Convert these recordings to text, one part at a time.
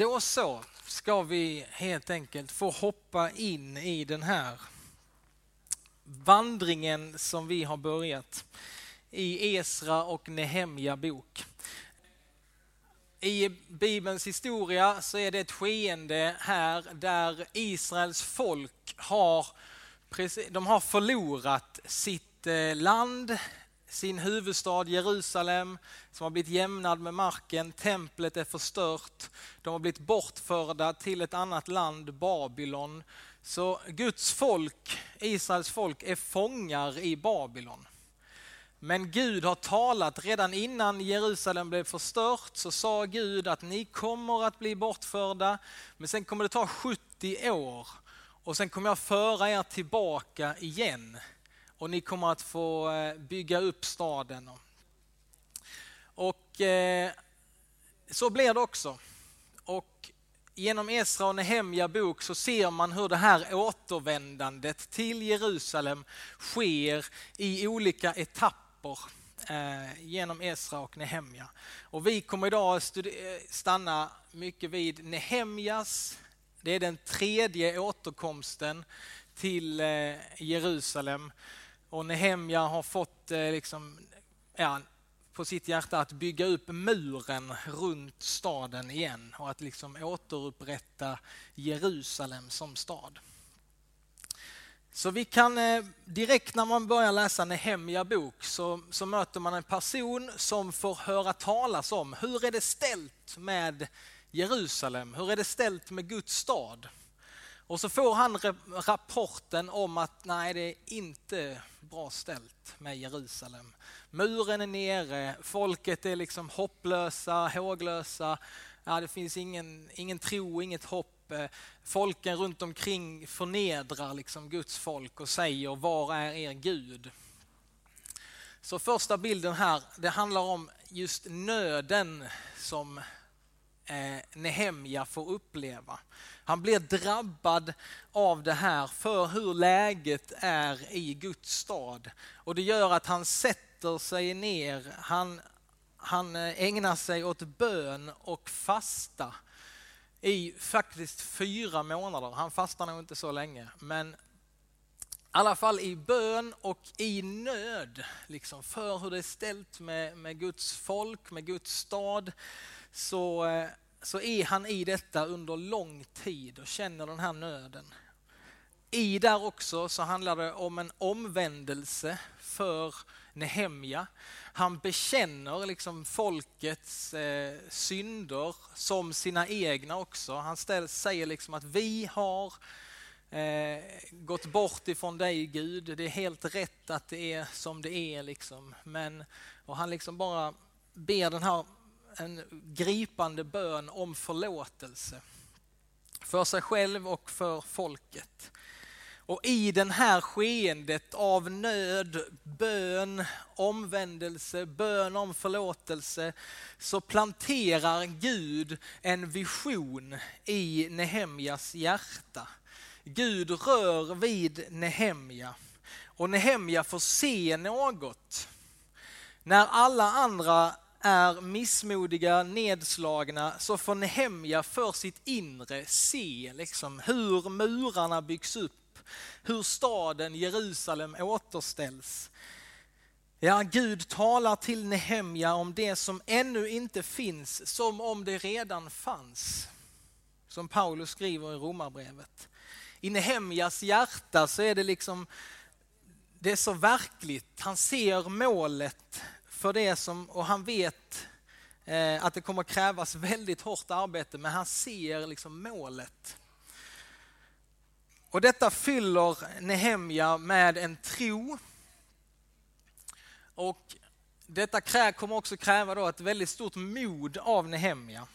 Då så ska vi helt enkelt få hoppa in i den här vandringen som vi har börjat i Esra och Nehemja bok. I Bibelns historia så är det ett skeende här där Israels folk har, de har förlorat sitt eh, land, sin huvudstad Jerusalem som har blivit jämnad med marken, templet är förstört, de har blivit bortförda till ett annat land, Babylon. Så Guds folk, Israels folk, är fångar i Babylon. Men Gud har talat redan innan Jerusalem blev förstört så sa Gud att ni kommer att bli bortförda men sen kommer det ta 70 år och sen kommer jag föra er tillbaka igen och ni kommer att få eh, bygga upp staden. Och eh, så blir det också. Och genom Esra och Nehemja bok så ser man hur det här återvändandet till Jerusalem sker i olika etapper eh, genom Esra och Nehemja. Och vi kommer idag eh, stanna mycket vid Nehemjas, det är den tredje återkomsten till eh, Jerusalem. Och Nehemja har fått eh, liksom, ja, på sitt hjärta att bygga upp muren runt staden igen och att liksom återupprätta Jerusalem som stad. Så vi kan eh, direkt när man börjar läsa Nehemja bok så, så möter man en person som får höra talas om hur är det ställt med Jerusalem? Hur är det ställt med Guds stad? Och så får han rapporten om att nej, det är inte bra ställt med Jerusalem. Muren är nere, folket är liksom hopplösa, håglösa. Ja, det finns ingen, ingen tro, inget hopp. Folken runt omkring förnedrar liksom Guds folk och säger var är er Gud? Så första bilden här, det handlar om just nöden som eh, Nehemja får uppleva. Han blir drabbad av det här för hur läget är i Guds stad. Och det gör att han sätter sig ner, han, han ägnar sig åt bön och fasta i faktiskt fyra månader. Han fastar nog inte så länge, men i alla fall i bön och i nöd liksom, för hur det är ställt med, med Guds folk, med Guds stad. Så eh, så är han i detta under lång tid och känner den här nöden. I där också så handlar det om en omvändelse för Nehemja. Han bekänner liksom folkets eh, synder som sina egna också. Han ställs, säger liksom att vi har eh, gått bort ifrån dig Gud. Det är helt rätt att det är som det är. Liksom. Men, och han liksom bara ber den här en gripande bön om förlåtelse för sig själv och för folket. Och i den här skeendet av nöd, bön, omvändelse, bön om förlåtelse så planterar Gud en vision i Nehemjas hjärta. Gud rör vid Nehemja och Nehemja får se något. När alla andra är missmodiga, nedslagna, så får Nehemja för sitt inre se liksom, hur murarna byggs upp, hur staden Jerusalem återställs. Ja, Gud talar till Nehemja om det som ännu inte finns, som om det redan fanns. Som Paulus skriver i Romarbrevet. I Nehemjas hjärta så är det liksom, det är så verkligt. Han ser målet för det som, och han vet eh, att det kommer krävas väldigt hårt arbete, men han ser liksom målet. Och detta fyller Nehemja med en tro. Och detta kommer också kräva då ett väldigt stort mod av Nehemja.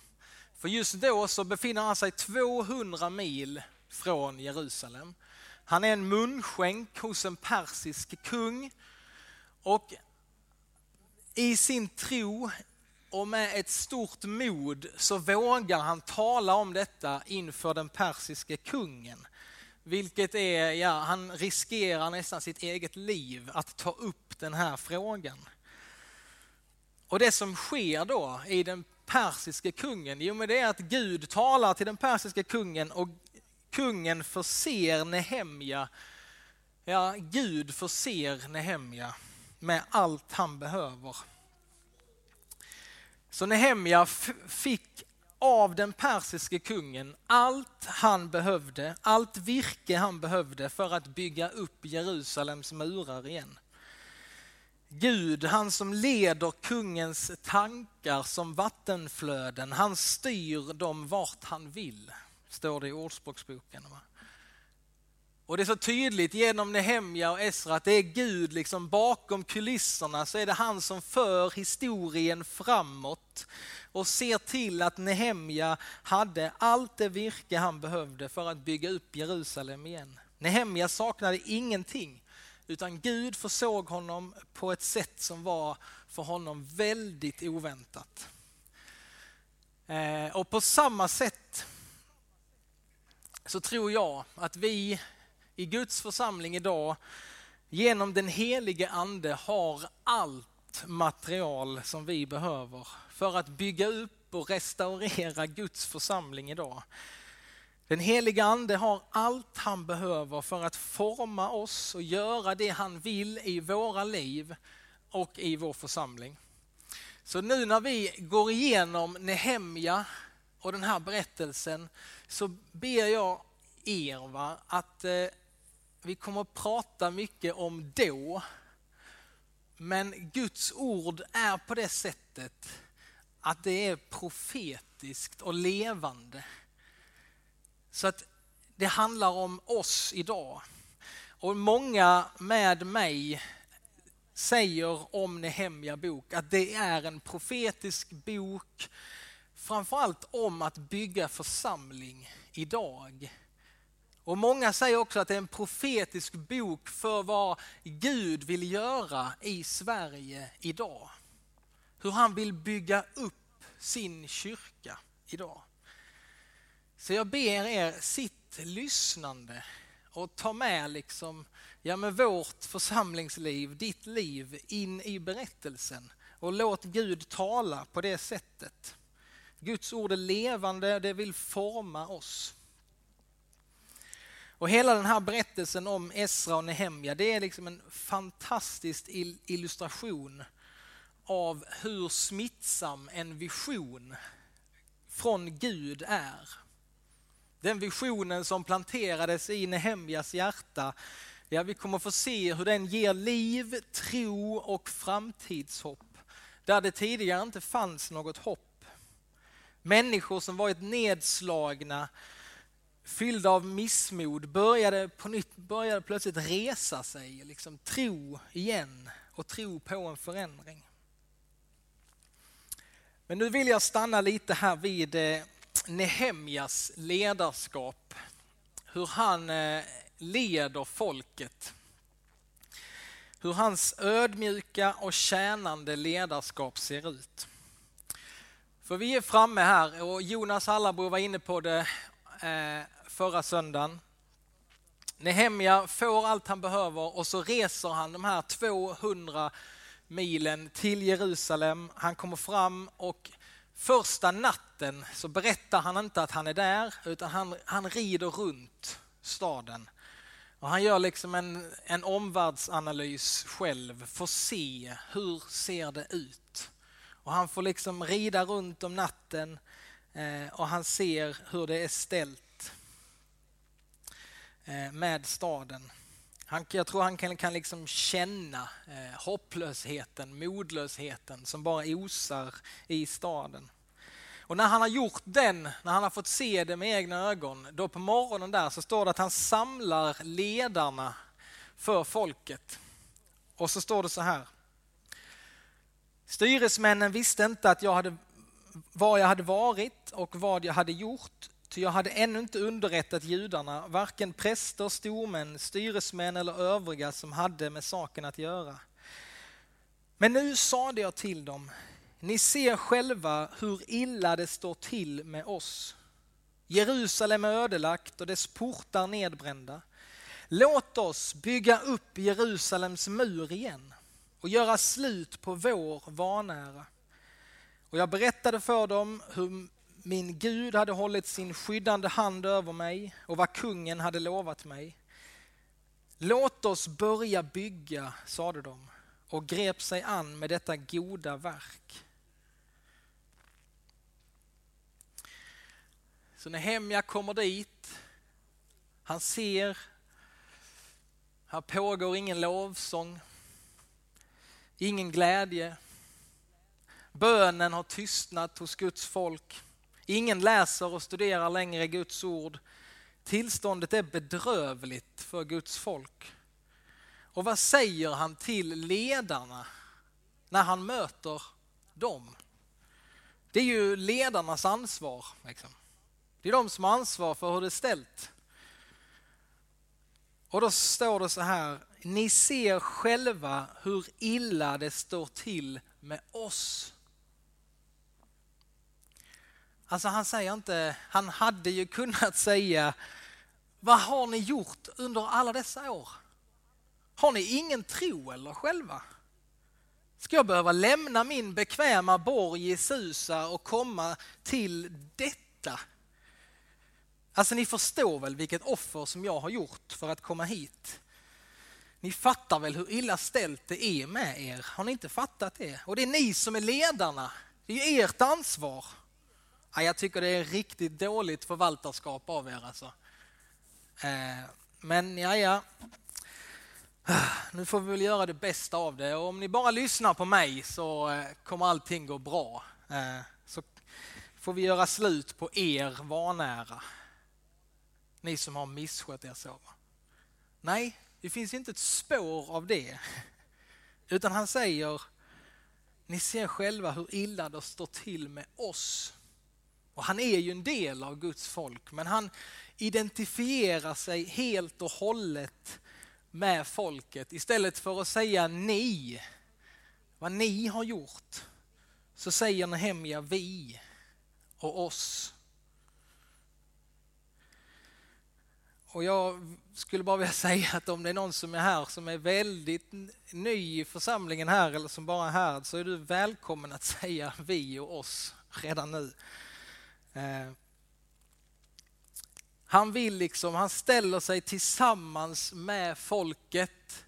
För just då så befinner han sig 200 mil från Jerusalem. Han är en munskänk hos en persisk kung och i sin tro och med ett stort mod så vågar han tala om detta inför den persiske kungen. Vilket är, ja, han riskerar nästan sitt eget liv att ta upp den här frågan. Och det som sker då i den persiske kungen? Jo, men det är att Gud talar till den persiske kungen och kungen förser Nehemja, ja, Gud förser Nehemja med allt han behöver. Så Nehemja fick av den persiske kungen allt han behövde, allt virke han behövde för att bygga upp Jerusalems murar igen. Gud, han som leder kungens tankar som vattenflöden, han styr dem vart han vill, står det i Ordspråksboken. Och det är så tydligt genom Nehemja och Esra att det är Gud liksom bakom kulisserna så är det han som för historien framåt och ser till att Nehemja hade allt det virke han behövde för att bygga upp Jerusalem igen. Nehemja saknade ingenting utan Gud försåg honom på ett sätt som var för honom väldigt oväntat. Eh, och på samma sätt så tror jag att vi i Guds församling idag genom den helige ande har allt material som vi behöver för att bygga upp och restaurera Guds församling idag. Den heliga ande har allt han behöver för att forma oss och göra det han vill i våra liv och i vår församling. Så nu när vi går igenom Nehemja och den här berättelsen så ber jag er va, att eh, vi kommer att prata mycket om då. Men Guds ord är på det sättet att det är profetiskt och levande. Så att det handlar om oss idag. Och många med mig säger om Nehemja bok att det är en profetisk bok framförallt om att bygga församling idag. Och många säger också att det är en profetisk bok för vad Gud vill göra i Sverige idag. Hur han vill bygga upp sin kyrka idag. Så jag ber er, sitt lyssnande och ta med liksom, ja, med vårt församlingsliv, ditt liv, in i berättelsen. Och låt Gud tala på det sättet. Guds ord är levande, det vill forma oss. Och hela den här berättelsen om Esra och Nehemja, det är liksom en fantastisk illustration av hur smittsam en vision från Gud är. Den visionen som planterades i Nehemjas hjärta, ja vi kommer få se hur den ger liv, tro och framtidshopp. Där det tidigare inte fanns något hopp. Människor som varit nedslagna, fyllda av missmod, började på nytt, började plötsligt resa sig, liksom tro igen och tro på en förändring. Men nu vill jag stanna lite här vid eh, Nehemjas ledarskap. Hur han eh, leder folket. Hur hans ödmjuka och tjänande ledarskap ser ut. För vi är framme här och Jonas Hallabro var inne på det eh, förra söndagen. Nehemja får allt han behöver och så reser han de här 200 milen till Jerusalem. Han kommer fram och första natten så berättar han inte att han är där utan han, han rider runt staden. Och han gör liksom en, en omvärldsanalys själv, får se hur ser det ut. Och han får liksom rida runt om natten eh, och han ser hur det är ställt Eh, med staden. Han, jag tror han kan, kan liksom känna eh, hopplösheten, modlösheten som bara osar i staden. Och när han har gjort den, när han har fått se det med egna ögon, då på morgonen där så står det att han samlar ledarna för folket. Och så står det så här. Styresmännen visste inte att jag hade, var jag hade varit och vad jag hade gjort Ty jag hade ännu inte underrättat judarna, varken präster, stormän, styresmän eller övriga som hade med saken att göra. Men nu sade jag till dem, ni ser själva hur illa det står till med oss. Jerusalem är ödelagt och dess portar nedbrända. Låt oss bygga upp Jerusalems mur igen och göra slut på vår vanära. Och jag berättade för dem hur min Gud hade hållit sin skyddande hand över mig och vad kungen hade lovat mig. Låt oss börja bygga, sade de och grep sig an med detta goda verk. Så när Hemja kommer dit, han ser, här pågår ingen lovsång, ingen glädje. Bönen har tystnat hos Guds folk. Ingen läser och studerar längre Guds ord. Tillståndet är bedrövligt för Guds folk. Och vad säger han till ledarna när han möter dem? Det är ju ledarnas ansvar. Liksom. Det är de som har ansvar för hur det är ställt. Och då står det så här, ni ser själva hur illa det står till med oss. Alltså han säger inte, han hade ju kunnat säga, vad har ni gjort under alla dessa år? Har ni ingen tro eller själva? Ska jag behöva lämna min bekväma borg i Susa och komma till detta? Alltså ni förstår väl vilket offer som jag har gjort för att komma hit? Ni fattar väl hur illa ställt det är med er? Har ni inte fattat det? Och det är ni som är ledarna. Det är ju ert ansvar. Ja, jag tycker det är riktigt dåligt förvaltarskap av er alltså. Eh, men ja, ja. Nu får vi väl göra det bästa av det och om ni bara lyssnar på mig så eh, kommer allting gå bra. Eh, så får vi göra slut på er vanära. Ni som har misskött er så. Nej, det finns inte ett spår av det. Utan han säger, ni ser själva hur illa det står till med oss. Och han är ju en del av Guds folk, men han identifierar sig helt och hållet med folket. Istället för att säga ni, vad ni har gjort, så säger Nehemja vi och oss. Och jag skulle bara vilja säga att om det är någon som är här som är väldigt ny i församlingen här eller som bara är här så är du välkommen att säga vi och oss redan nu. Eh, han vill liksom, han ställer sig tillsammans med folket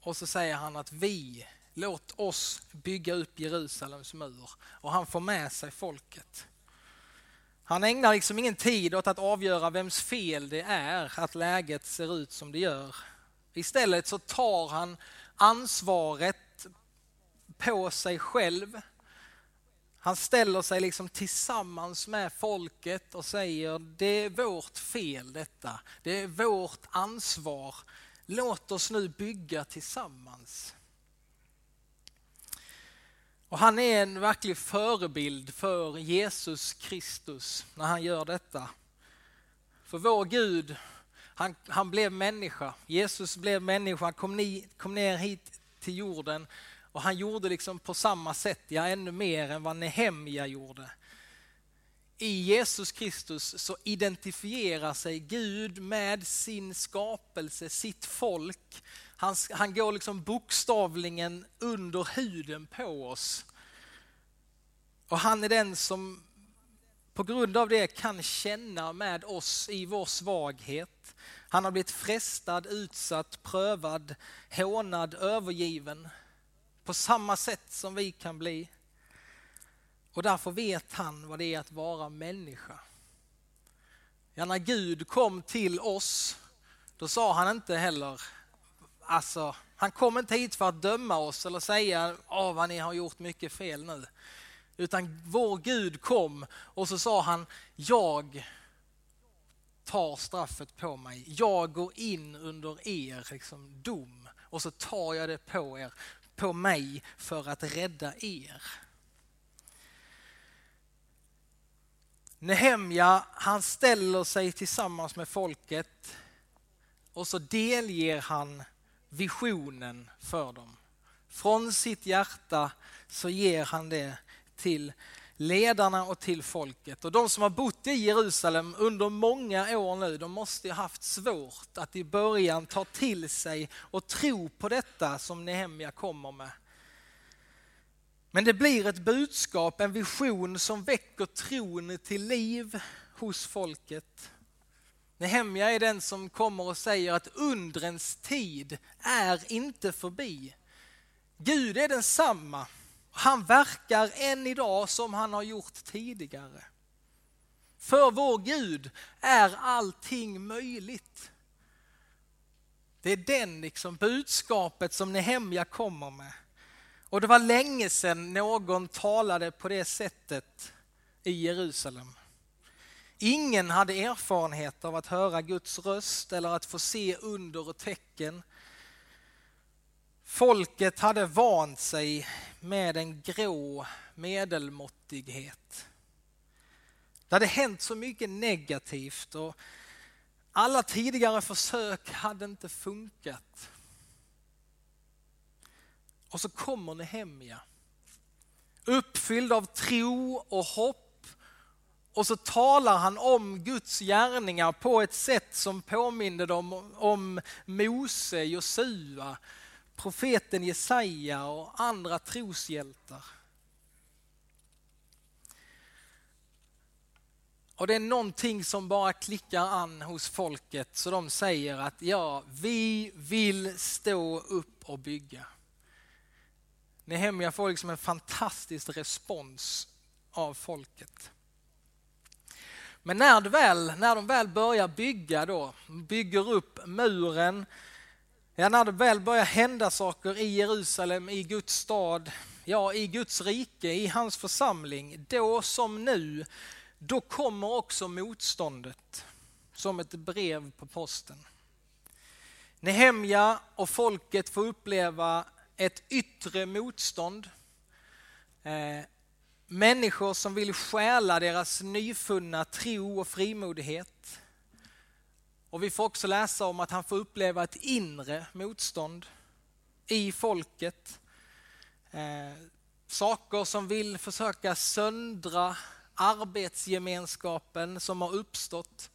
och så säger han att vi, låt oss bygga upp Jerusalems mur och han får med sig folket. Han ägnar liksom ingen tid åt att avgöra vems fel det är att läget ser ut som det gör. Istället så tar han ansvaret på sig själv han ställer sig liksom tillsammans med folket och säger det är vårt fel detta. Det är vårt ansvar. Låt oss nu bygga tillsammans. Och han är en verklig förebild för Jesus Kristus när han gör detta. För vår Gud, han, han blev människa. Jesus blev människa, han kom, ni, kom ner hit till jorden och han gjorde liksom på samma sätt, ja ännu mer än vad Nehemja gjorde. I Jesus Kristus så identifierar sig Gud med sin skapelse, sitt folk. Han, han går liksom bokstavligen under huden på oss. Och han är den som på grund av det kan känna med oss i vår svaghet. Han har blivit frestad, utsatt, prövad, hånad, övergiven på samma sätt som vi kan bli. Och därför vet han vad det är att vara människa. Ja, när Gud kom till oss, då sa han inte heller, alltså, han kom inte hit för att döma oss eller säga, åh vad ni har gjort mycket fel nu. Utan vår Gud kom och så sa han, jag tar straffet på mig. Jag går in under er liksom, dom och så tar jag det på er på mig för att rädda er. Nehemja, han ställer sig tillsammans med folket och så delger han visionen för dem. Från sitt hjärta så ger han det till ledarna och till folket. Och de som har bott i Jerusalem under många år nu, de måste ha haft svårt att i början ta till sig och tro på detta som Nehemja kommer med. Men det blir ett budskap, en vision som väcker tron till liv hos folket. Nehemja är den som kommer och säger att undrens tid är inte förbi. Gud är densamma. Han verkar än idag som han har gjort tidigare. För vår Gud är allting möjligt. Det är den liksom budskapet som Nehemja kommer med. Och det var länge sedan någon talade på det sättet i Jerusalem. Ingen hade erfarenhet av att höra Guds röst eller att få se under och tecken. Folket hade vant sig med en grå medelmåttighet. Det hade hänt så mycket negativt och alla tidigare försök hade inte funkat. Och så kommer Nehemja, uppfylld av tro och hopp och så talar han om Guds gärningar på ett sätt som påminner dem om Mose, Josua, profeten Jesaja och andra troshjältar. Och det är någonting som bara klickar an hos folket så de säger att ja, vi vill stå upp och bygga. Nehemja får liksom en fantastisk respons av folket. Men när, väl, när de väl börjar bygga då, bygger upp muren, ja, när det väl börjar hända saker i Jerusalem, i Guds stad, ja i Guds rike, i hans församling, då som nu, då kommer också motståndet som ett brev på posten. Nehemja och folket får uppleva ett yttre motstånd. Eh, människor som vill stjäla deras nyfunna tro och frimodighet. Och vi får också läsa om att han får uppleva ett inre motstånd i folket. Eh, saker som vill försöka söndra arbetsgemenskapen som har uppstått.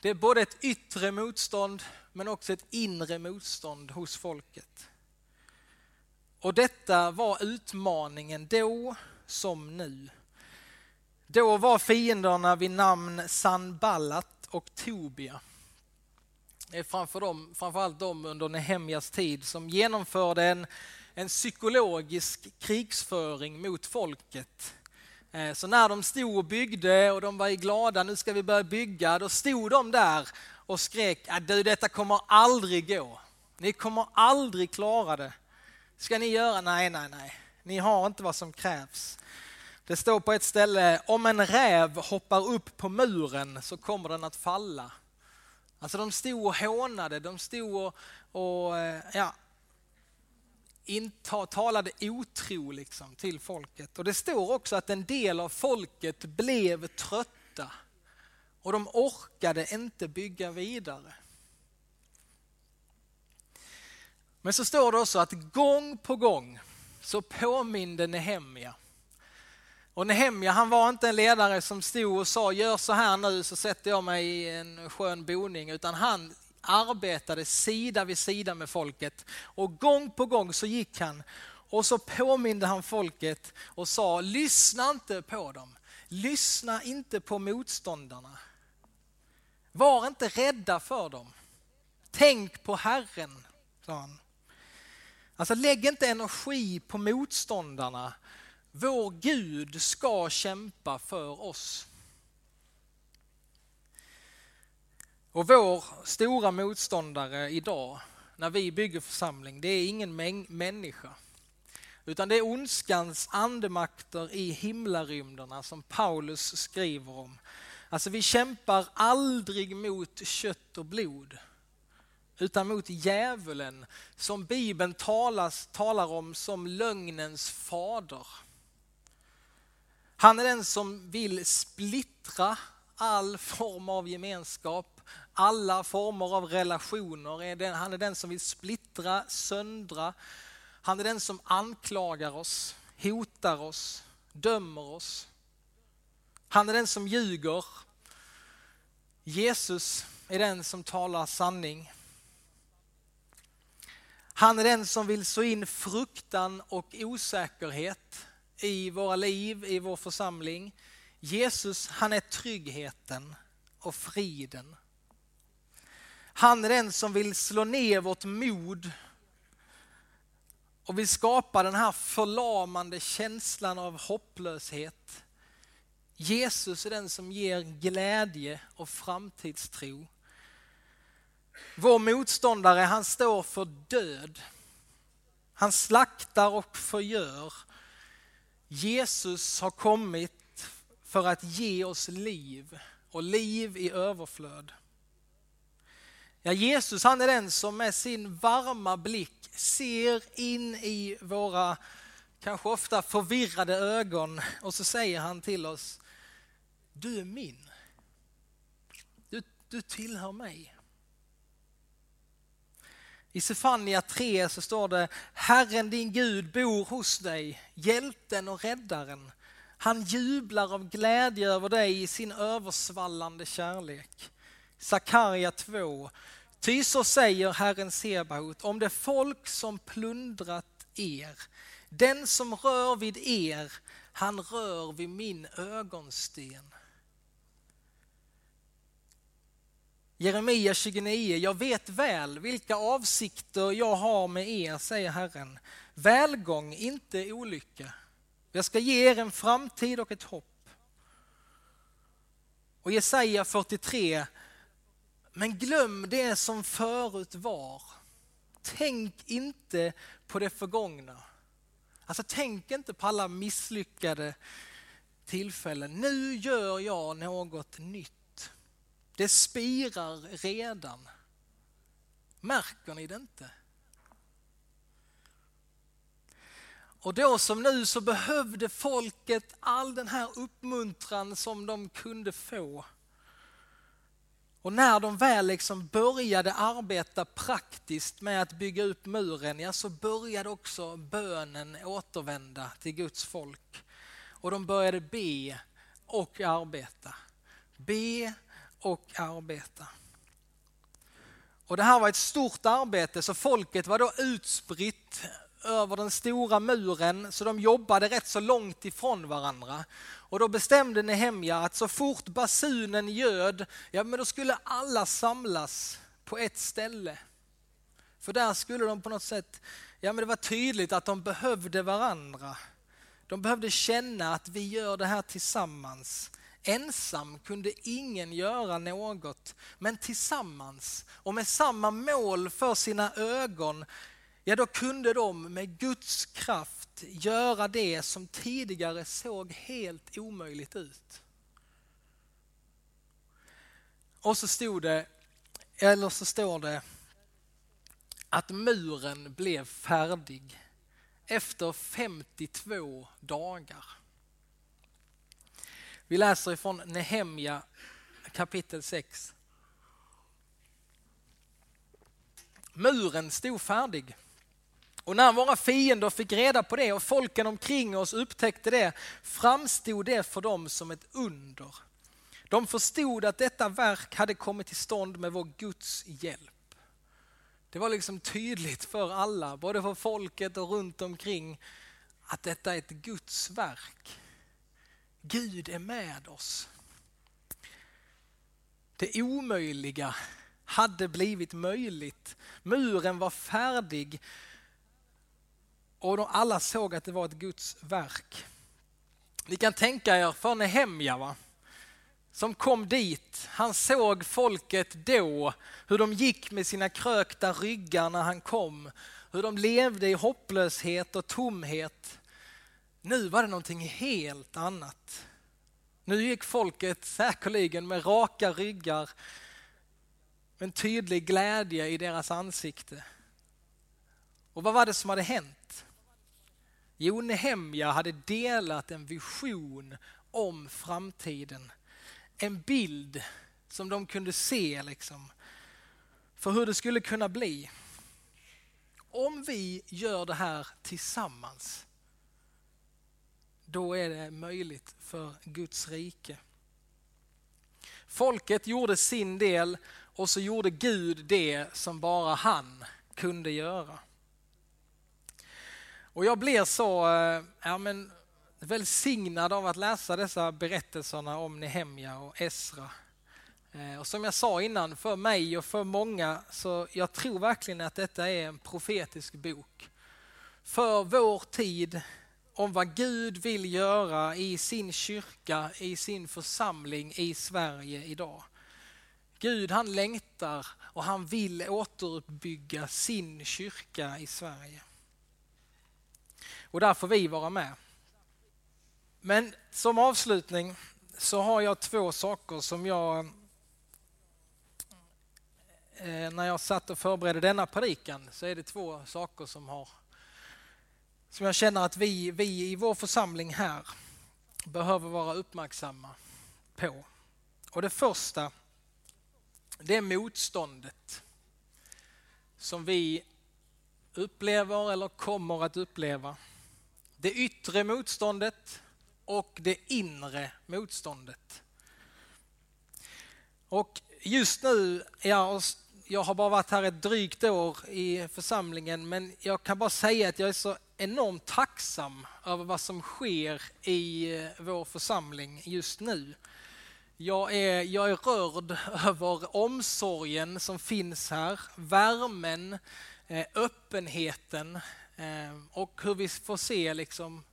Det är både ett yttre motstånd men också ett inre motstånd hos folket. Och detta var utmaningen då som nu. Då var fienderna vid namn Sanballat och Tobia. Det är framför dem, framförallt de under Nehemjas tid som genomförde en, en psykologisk krigsföring mot folket. Eh, så när de stod och byggde och de var glada, nu ska vi börja bygga, då stod de där och skrek, du detta kommer aldrig gå. Ni kommer aldrig klara det. Ska ni göra? Nej, nej, nej. Ni har inte vad som krävs. Det står på ett ställe, om en räv hoppar upp på muren så kommer den att falla. Alltså de stod och hånade, de stod och, och eh, ja, inta, talade otro liksom till folket. Och det står också att en del av folket blev trötta och de orkade inte bygga vidare. Men så står det också att gång på gång så påminde Nehemja. Och Nehemja han var inte en ledare som stod och sa gör så här nu så sätter jag mig i en skön boning utan han arbetade sida vid sida med folket och gång på gång så gick han och så påminde han folket och sa lyssna inte på dem, lyssna inte på motståndarna. Var inte rädda för dem. Tänk på Herren, sa han. Alltså lägg inte energi på motståndarna. Vår Gud ska kämpa för oss. Och vår stora motståndare idag när vi bygger församling, det är ingen människa. Utan det är ondskans andemakter i himlarymderna som Paulus skriver om. Alltså vi kämpar aldrig mot kött och blod utan mot djävulen som Bibeln talas, talar om som lögnens fader. Han är den som vill splittra all form av gemenskap, alla former av relationer. Han är den som vill splittra, söndra. Han är den som anklagar oss, hotar oss, dömer oss. Han är den som ljuger. Jesus är den som talar sanning. Han är den som vill så in fruktan och osäkerhet i våra liv, i vår församling. Jesus, han är tryggheten och friden. Han är den som vill slå ner vårt mod och vill skapa den här förlamande känslan av hopplöshet. Jesus är den som ger glädje och framtidstro. Vår motståndare han står för död. Han slaktar och förgör. Jesus har kommit för att ge oss liv och liv i överflöd. Ja, Jesus han är den som med sin varma blick ser in i våra kanske ofta förvirrade ögon och så säger han till oss, du är min. Du, du tillhör mig. I Sefania 3 så står det, Herren din Gud bor hos dig, hjälten och räddaren. Han jublar av glädje över dig i sin översvallande kärlek. Sakarja 2. Ty så säger Herren Sebaot om det folk som plundrat er. Den som rör vid er, han rör vid min ögonsten. Jeremia 29. Jag vet väl vilka avsikter jag har med er, säger Herren. Välgång, inte olycka. Jag ska ge er en framtid och ett hopp. Och Jesaja 43. Men glöm det som förut var. Tänk inte på det förgångna. Alltså tänk inte på alla misslyckade tillfällen. Nu gör jag något nytt. Det spirar redan. Märker ni det inte? Och då som nu så behövde folket all den här uppmuntran som de kunde få. Och när de väl liksom började arbeta praktiskt med att bygga upp muren, ja så började också bönen återvända till Guds folk. Och de började be och arbeta. Be och arbeta. Och det här var ett stort arbete så folket var då utspritt över den stora muren så de jobbade rätt så långt ifrån varandra. Och då bestämde Nehemja att så fort basunen ljöd, ja men då skulle alla samlas på ett ställe. För där skulle de på något sätt, ja men det var tydligt att de behövde varandra. De behövde känna att vi gör det här tillsammans. Ensam kunde ingen göra något, men tillsammans och med samma mål för sina ögon, ja då kunde de med Guds kraft göra det som tidigare såg helt omöjligt ut. Och så stod det, eller så står det att muren blev färdig efter 52 dagar. Vi läser ifrån Nehemja kapitel 6. Muren stod färdig. Och när våra fiender fick reda på det och folken omkring oss upptäckte det framstod det för dem som ett under. De förstod att detta verk hade kommit till stånd med vår Guds hjälp. Det var liksom tydligt för alla, både för folket och runt omkring, att detta är ett Guds verk. Gud är med oss. Det omöjliga hade blivit möjligt. Muren var färdig och de alla såg att det var ett Guds verk. Ni kan tänka er för Nehemja va? som kom dit. Han såg folket då, hur de gick med sina krökta ryggar när han kom. Hur de levde i hopplöshet och tomhet. Nu var det någonting helt annat. Nu gick folket säkerligen med raka ryggar, med en tydlig glädje i deras ansikte. Och vad var det som hade hänt? Jo, Nehemja hade delat en vision om framtiden. En bild som de kunde se liksom, för hur det skulle kunna bli. Om vi gör det här tillsammans då är det möjligt för Guds rike. Folket gjorde sin del och så gjorde Gud det som bara han kunde göra. Och jag blir så eh, ja, men, välsignad av att läsa dessa berättelserna om Nehemja och Esra. Eh, och som jag sa innan, för mig och för många, så jag tror verkligen att detta är en profetisk bok. För vår tid, om vad Gud vill göra i sin kyrka, i sin församling i Sverige idag. Gud han längtar och han vill återuppbygga sin kyrka i Sverige. Och där får vi vara med. Men som avslutning så har jag två saker som jag eh, när jag satt och förberedde denna predikan så är det två saker som har som jag känner att vi, vi i vår församling här behöver vara uppmärksamma på. Och det första, det är motståndet som vi upplever eller kommer att uppleva. Det yttre motståndet och det inre motståndet. Och just nu, ja, jag har bara varit här ett drygt år i församlingen men jag kan bara säga att jag är så enormt tacksam över vad som sker i eh, vår församling just nu. Jag är, jag är rörd över omsorgen som finns här, värmen, eh, öppenheten eh, och hur vi får se liksom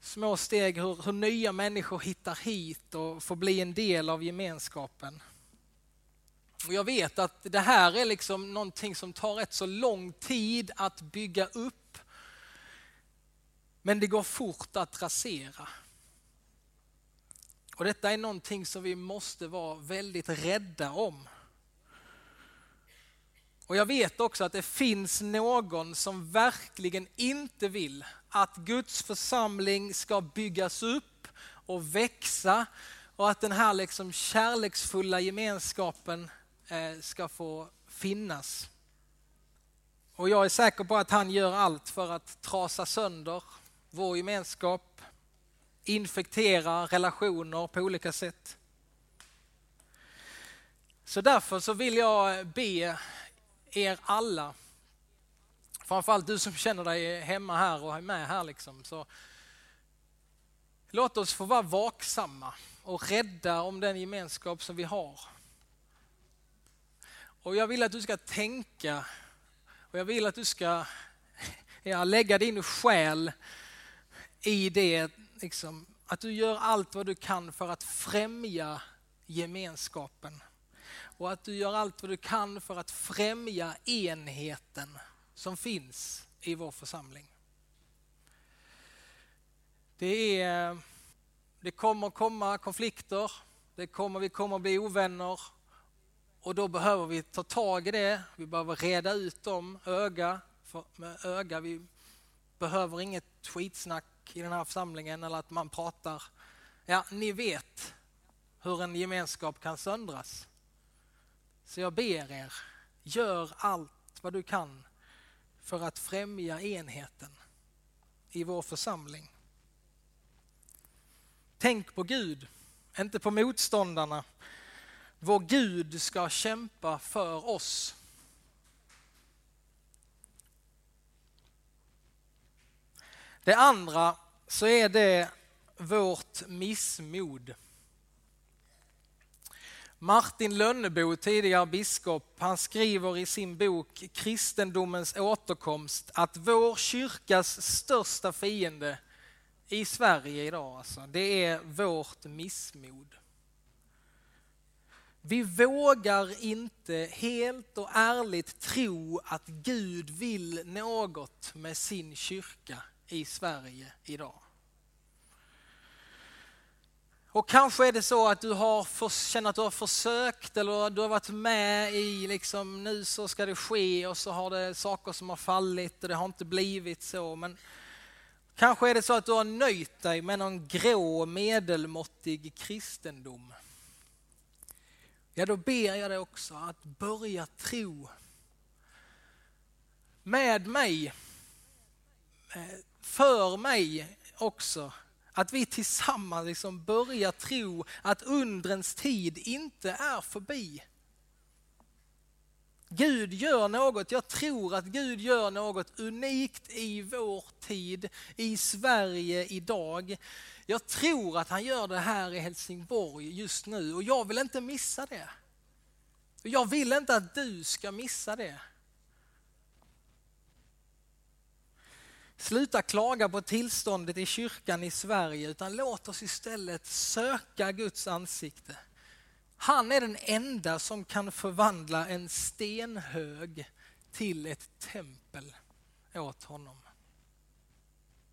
små steg hur, hur nya människor hittar hit och får bli en del av gemenskapen. Och jag vet att det här är liksom någonting som tar rätt så lång tid att bygga upp. Men det går fort att rasera. Och detta är någonting som vi måste vara väldigt rädda om. Och jag vet också att det finns någon som verkligen inte vill att Guds församling ska byggas upp och växa och att den här liksom kärleksfulla gemenskapen Eh, ska få finnas. Och jag är säker på att han gör allt för att trasa sönder vår gemenskap, infektera relationer på olika sätt. Så därför så vill jag be er alla, framförallt du som känner dig hemma här och är med här liksom, så låt oss få vara vaksamma och rädda om den gemenskap som vi har. Och jag vill att du ska tänka och jag vill att du ska ja, lägga din själ i det, liksom, att du gör allt vad du kan för att främja gemenskapen. Och att du gör allt vad du kan för att främja enheten som finns i vår församling. Det, är, det kommer komma konflikter, det kommer, vi kommer bli ovänner och då behöver vi ta tag i det, vi behöver reda ut dem öga för, med öga. Vi behöver inget skitsnack i den här församlingen eller att man pratar. Ja, ni vet hur en gemenskap kan söndras. Så jag ber er, gör allt vad du kan för att främja enheten i vår församling. Tänk på Gud, inte på motståndarna vår Gud ska kämpa för oss. Det andra så är det vårt missmod. Martin Lönnebo, tidigare biskop, han skriver i sin bok Kristendomens återkomst att vår kyrkas största fiende i Sverige idag, alltså, det är vårt missmod. Vi vågar inte helt och ärligt tro att Gud vill något med sin kyrka i Sverige idag. Och kanske är det så att du har för, känner att du har försökt eller du har varit med i liksom nu så ska det ske och så har det saker som har fallit och det har inte blivit så. Men kanske är det så att du har nöjt dig med någon grå medelmåttig kristendom ja då ber jag dig också att börja tro med mig, eh, för mig också. Att vi tillsammans liksom börjar tro att undrens tid inte är förbi. Gud gör något, jag tror att Gud gör något unikt i vår tid, i Sverige idag. Jag tror att han gör det här i Helsingborg just nu och jag vill inte missa det. Jag vill inte att du ska missa det. Sluta klaga på tillståndet i kyrkan i Sverige utan låt oss istället söka Guds ansikte. Han är den enda som kan förvandla en stenhög till ett tempel åt honom.